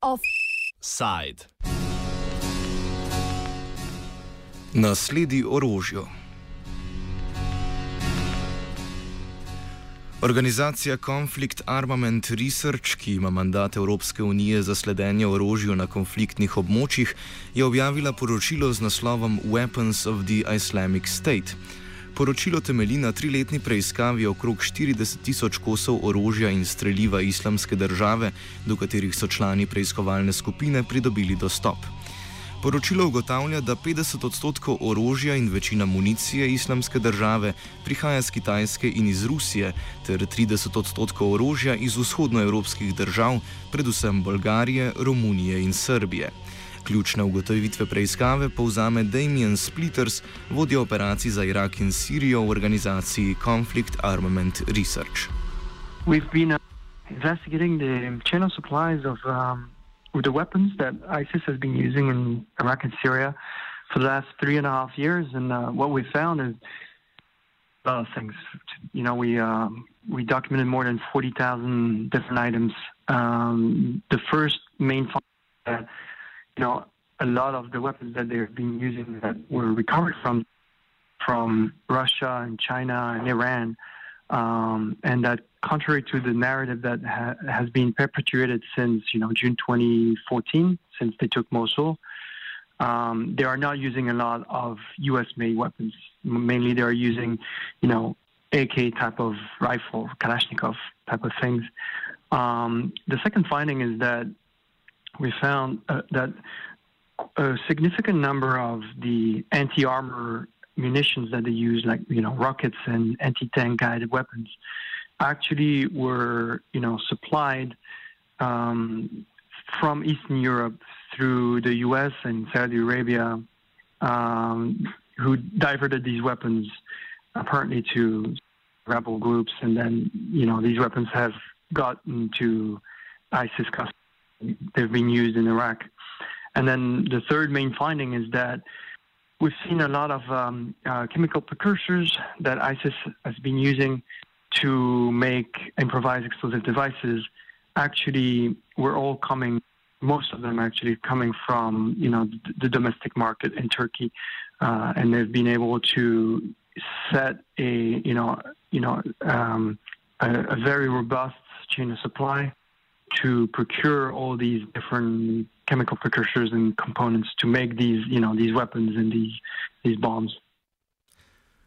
Offside. Nasledi orožju. Organizacija Conflict Armament Research, ki ima mandat Evropske unije za sledenje orožju na konfliktnih območjih, je objavila poročilo z naslovom Weapons of the Islamic State. Poročilo temelji na triletni preiskavi okrog 40 tisoč kosov orožja in streljiva islamske države, do katerih so člani preiskovalne skupine pridobili dostop. Poročilo ugotavlja, da 50 odstotkov orožja in večina municije islamske države prihaja z Kitajske in iz Rusije, ter 30 odstotkov orožja iz vzhodnoevropskih držav, predvsem Bolgarije, Romunije in Srbije. Ključne ugotovitve preiskave povzame Damien Splitters, vodja operacij za Irak in Sirijo v organizaciji Conflict Armament Research. We've been uh, investigating the chain of supplies of um, the weapons that ISIS has been using in Iraq and Syria for the last three and a half years, and uh, what we found is a lot of things. You know, we um, we documented more than forty thousand different items. Um, the first main finding you know, a lot of the weapons that they've been using that were recovered from from Russia and China and Iran, um, and that contrary to the narrative that ha- has been perpetuated since you know June 2014, since they took Mosul, um, they are not using a lot of U.S.-made weapons. Mainly, they are using, you know, AK type of rifle, Kalashnikov type of things. Um, the second finding is that we found uh, that a significant number of the anti-armor munitions that they use, like you know rockets and anti-tank guided weapons, actually were you know supplied um, from Eastern Europe through the U.S. and Saudi Arabia, um, who diverted these weapons apparently to rebel groups, and then you know these weapons have gotten to ISIS custody they've been used in Iraq. And then the third main finding is that we've seen a lot of um, uh, chemical precursors that ISIS has been using to make improvised explosive devices. Actually, we're all coming. Most of them actually coming from you know the, domestic market in Turkey, uh, and they've been able to set a you know you know um, a, a very robust chain of supply to procure all these different chemical precursors and components to make these, you know, these weapons and these, these bombs.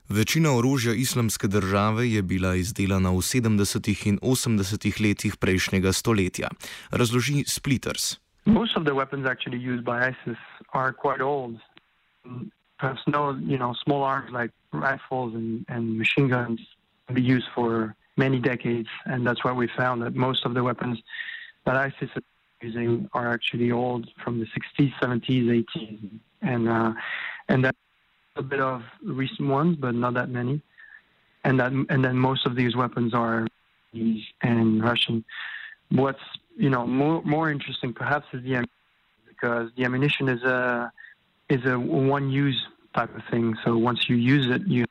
Večina orožja islamske države je bila izdelana v 70. in 80. letih prejšnjega stoletja, razloži Splitters. Most of the weapons actually used by ISIS are quite old. Perhaps no, you know, small arms like rifles and, and machine guns can be used for many decades, and that's why we found that most of the weapons that ISIS is using are actually old from the 60s, 70s, 80s, and uh, and that a bit of recent ones, but not that many. And that and then most of these weapons are and Russian. What's you know more more interesting perhaps is the because the ammunition is a is a one use type of thing. So once you use it, you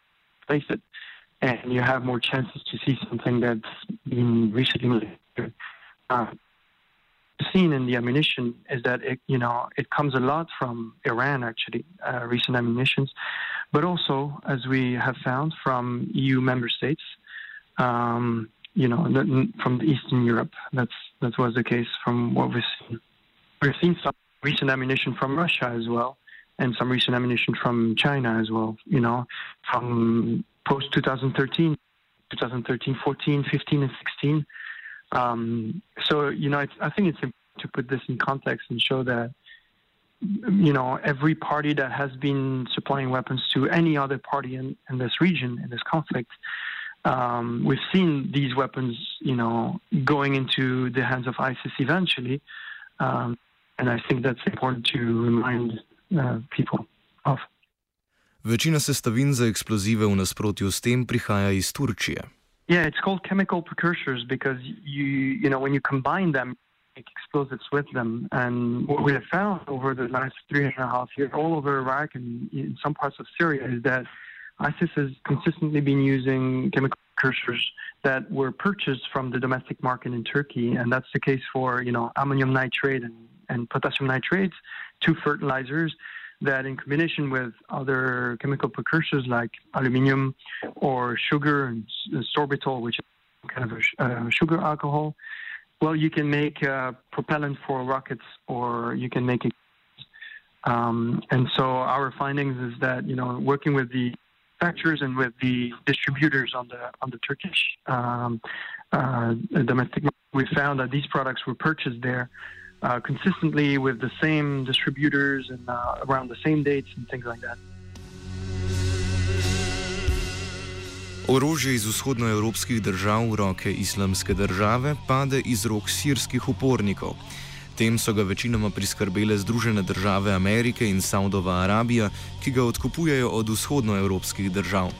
place it, and you have more chances to see something that's been recently. Uh, seen in the ammunition is that it, you know, it comes a lot from Iran, actually, uh, recent ammunitions, but also, as we have found, from EU member states, um, you know, from Eastern Europe. That's that was the case from what we've seen. We've seen some recent ammunition from Russia as well, and some recent ammunition from China as well. You know, from post 2013, 2013, 14, 15, and 16. Um, so, you know, I think it's important to put this in context and show that, you know, every party that has been supplying weapons to any other party in, in this region, in this conflict, um, we've seen these weapons, you know, going into the hands of ISIS eventually. Um, and I think that's important to remind uh, people of. Večina sestavin za eksplozive v nasprotju s tem prihaja iz Turčije. Yeah, it's called chemical precursors because you you know when you combine them, make explosives with them. And what we have found over the last three and a half years, all over Iraq and in some parts of Syria, is that ISIS has consistently been using chemical precursors that were purchased from the domestic market in Turkey, and that's the case for you know ammonium nitrate and, and potassium nitrates, two fertilizers that, in combination with other chemical precursors like aluminium or sugar and sorbitol, which is kind of a uh, sugar alcohol, well, you can make uh, propellant for rockets, or you can make it. Um, and so our findings is that you know working with the manufacturers and with the distributors on the on the Turkish um, uh, domestic we found that these products were purchased there uh, consistently with the same distributors and uh, around the same dates and things like that. Orožje iz vzhodnoevropskih držav v roke islamske države pade iz rok sirskih upornikov. Tem so ga večinoma priskrbele Združene države Amerike in Saudova Arabija, ki ga odkupujejo od vzhodnoevropskih držav.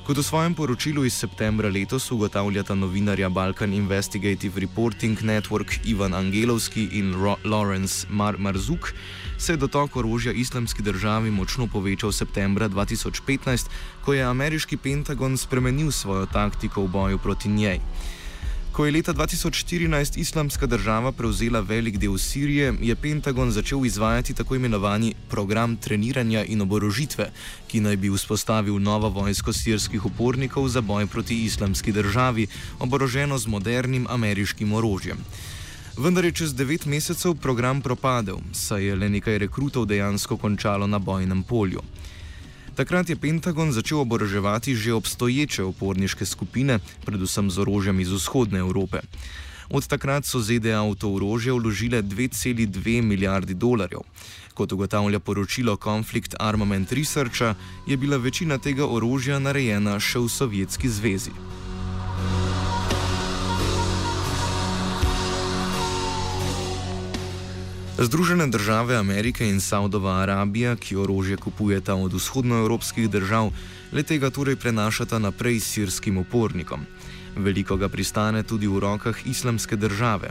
Kot v svojem poročilu iz septembra letos ugotavljata novinarja Balkan Investigative Reporting Network Ivan Angelovski in Ro Lawrence Mar Marzuk, se je dotok orožja islamski državi močno povečal septembra 2015, ko je ameriški Pentagon spremenil svojo taktiko v boju proti njej. Ko je leta 2014 islamska država prevzela velik del Sirije, je Pentagon začel izvajati tako imenovani program treniranja in oborožitve, ki naj bi vzpostavil novo vojsko sirskih upornikov za boj proti islamski državi, oboroženo z modernim ameriškim orožjem. Vendar je čez devet mesecev program propadel, saj je le nekaj rekrutov dejansko končalo na bojnem polju. Takrat je Pentagon začel oboroževati že obstoječe uporniške skupine, predvsem z orožjem iz vzhodne Evrope. Od takrat so ZDA v to orožje vložile 2,2 milijardi dolarjev. Kot ugotavlja poročilo Conflict Armament Researcha, je bila večina tega orožja narejena še v Sovjetski zvezi. Združene države Amerike in Saudova Arabija, ki orožje kupujeta od vzhodnoevropskih držav, le tega torej prenašata naprej sirskim upornikom. Veliko ga pristane tudi v rokah islamske države.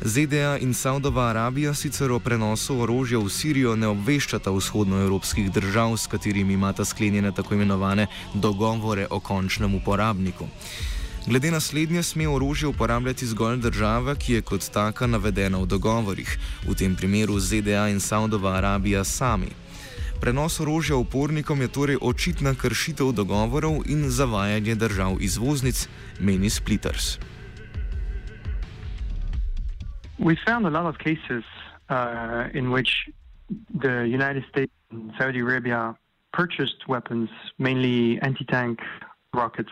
ZDA in Saudova Arabija sicer o prenosu orožja v Sirijo ne obveščata vzhodnoevropskih držav, s katerimi imata sklenjene tako imenovane dogovore o končnem uporabniku. Glede na slednje sme orožje uporabljati zgolj država, ki je kot taka navedena v dogovorih, v tem primeru ZDA in Saudova Arabija sami. Prenos orožja upornikom je torej očitna kršitev dogovorov in zavajanje držav izvoznic, meni Splitters. We found a lot of cases uh, in which the United States and Saudi Arabia purchased weapons, mainly anti tank rockets.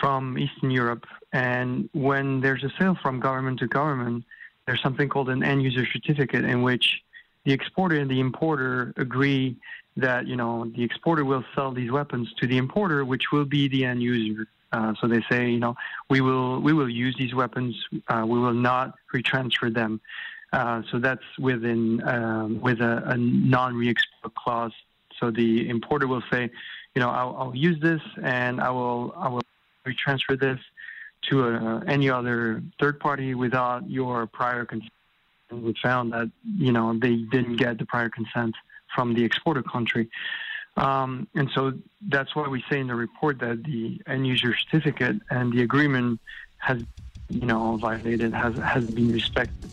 From Eastern Europe. And when there's a sale from government to government, there's something called an end user certificate in which the exporter and the importer agree that you know the exporter will sell these weapons to the importer, which will be the end user. Uh, so they say, you know, we will we will use these weapons. Uh, we will not retransfer them. Uh, so that's within um, with a, a non-re-export clause. So the importer will say, you know, I'll, I'll use this and I will I will we transfer this to a, any other third party without your prior consent. And we found that you know they didn't get the prior consent from the exporter country. Um, and so that's why we say in the report that the end user certificate and the agreement has, you know, violated, has, has been respected.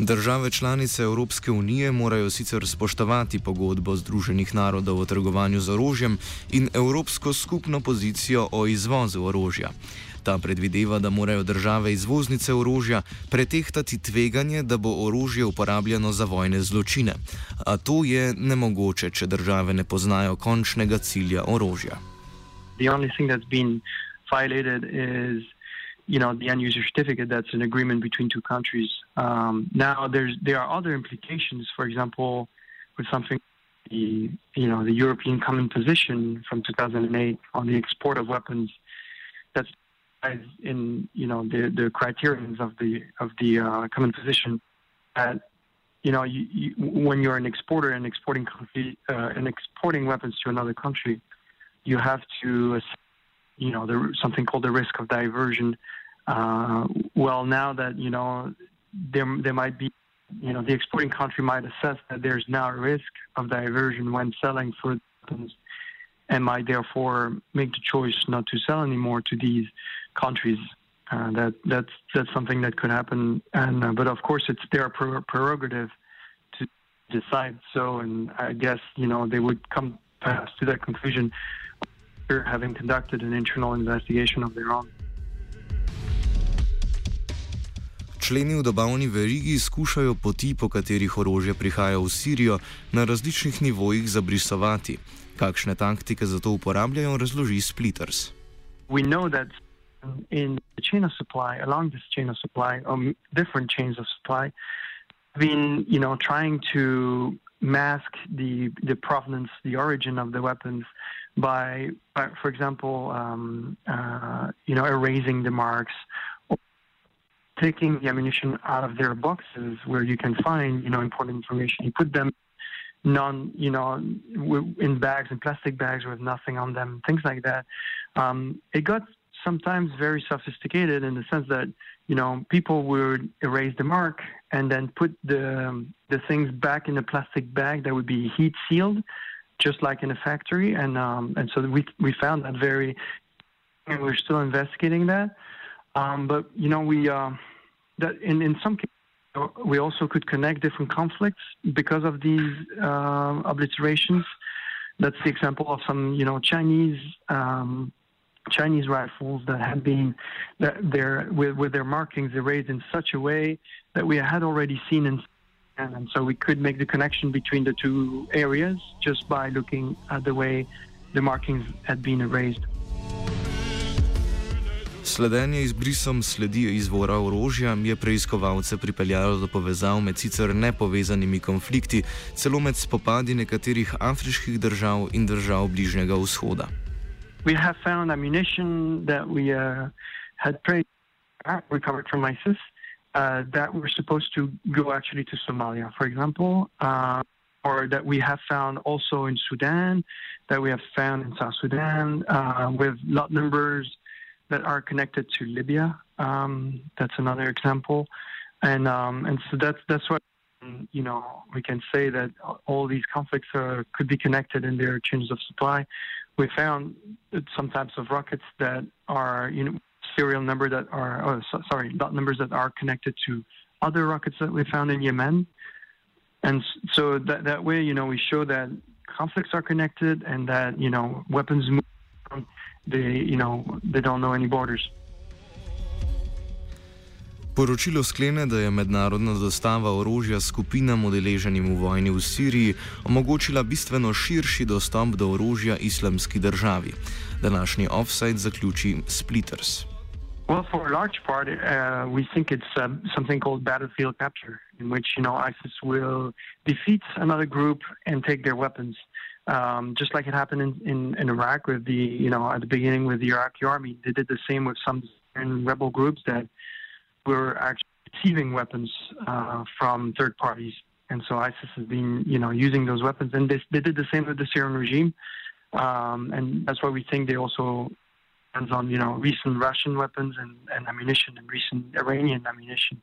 Države članice Evropske unije morajo sicer spoštovati pogodbo Združenih narodov o trgovanju z orožjem in Evropsko skupno pozicijo o izvozu orožja. Ta predvideva, da morajo države izvoznice orožja pretehtati tveganje, da bo orožje uporabljeno za vojne zločine. A to je nemogoče, če države ne poznajo končnega cilja orožja. The only thing that's been violated is you know the end user certificate that's an agreement between two countries um, now there's there are other implications for example with something the you know the European common position from 2008 on the export of weapons that's in you know the the criterions of the of the uh, common position that you know you, you, when you're an exporter and exporting country, uh, and exporting weapons to another country you have to you know, there's something called the risk of diversion. Uh, well, now that you know there there might be you know, the exporting country might assess that there's now a risk of diversion when selling food weapons and might therefore make the choice not to sell anymore to these countries. Uh, that that's that's something that could happen, and uh, but of course it's their prerogative to decide so, and I guess you know they would come past to that conclusion after having conducted an internal investigation of their own. Členi v dobavni verigi skušajo poti, po katerih orožje prihaja v Sirijo, na različnih nivojih zabrisovati. Kakšne taktike za to uporabljajo, razloži Splitters. We know that in the chain of supply, along this chain of supply, um, different chains of supply, been you know trying to mask the the provenance, the origin of the weapons by, by for example, um, uh, you know, erasing the marks taking the ammunition out of their boxes where you can find, you know, important information. You put them non, you know, in bags, in plastic bags with nothing on them, things like that. Um, it got sometimes very sophisticated in the sense that, you know, people would erase the mark and then put the the things back in a plastic bag that would be heat sealed, just like in a factory. And um, and so we we found that very, and we're still investigating that. Um, but you know, we uh, that in in some cases we also could connect different conflicts because of these uh, obliterations. That's the example of some you know Chinese. Um, Chinese rifles that had been that their with, with their markings erased in such a way that we had already seen in and so we could make the connection between the two areas just by looking at the way the markings had been erased. Sledenje izbrisom sledi izvora orožja je preiskovalce pripeljalo do povezav med sicer nepovezanimi konflikti, celo med spopadi nekaterih afriških držav in držav Bližnjega vzhoda. We have found ammunition that we uh, had uh, recovered from ISIS uh, that were supposed to go actually to Somalia, for example, uh, or that we have found also in Sudan, that we have found in South Sudan uh, with lot numbers that are connected to Libya. Um, that's another example, and um, and so that's that's what you know we can say that all these conflicts are, could be connected in their chains of supply. We found some types of rockets that are you know serial number that are oh, so, sorry dot numbers that are connected to other rockets that we found in Yemen, and so that that way you know we show that conflicts are connected and that you know weapons move they, you know, they don't know any borders. Poročilo sklene, da je mednarodna dostava orožja skupinam udeleženim v vojni v Siriji omogočila bistveno širši dostop do orožja islamski državi. Današnji offside zaključi Splitters. Well, for a large part, uh, we think it's um, something called battlefield capture, in which you know ISIS will defeat another group and take their weapons. Um, just like it happened in, in, in, Iraq with the, you know, at the beginning with the Iraqi army, they did the same with some rebel groups that were actually receiving weapons uh, from third parties. And so ISIS has been, you know, using those weapons. And they, they did the same with the Syrian regime. Um, and that's why we think they also depends on, you know, recent Russian weapons and, and ammunition and recent Iranian ammunition.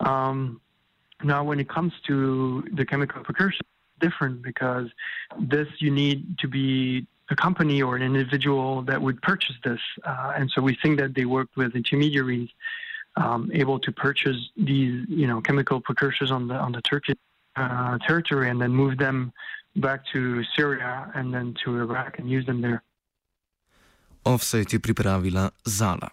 Um, now, when it comes to the chemical precursors, different because this you need to be a company or an individual that would purchase this. Uh, and so we think that they worked with intermediaries um, able to purchase these, you know, chemical precursors on the on the Turkish uh, territory and then move them back to Syria and then to Iraq and use them there. Offside je pripravila Zala.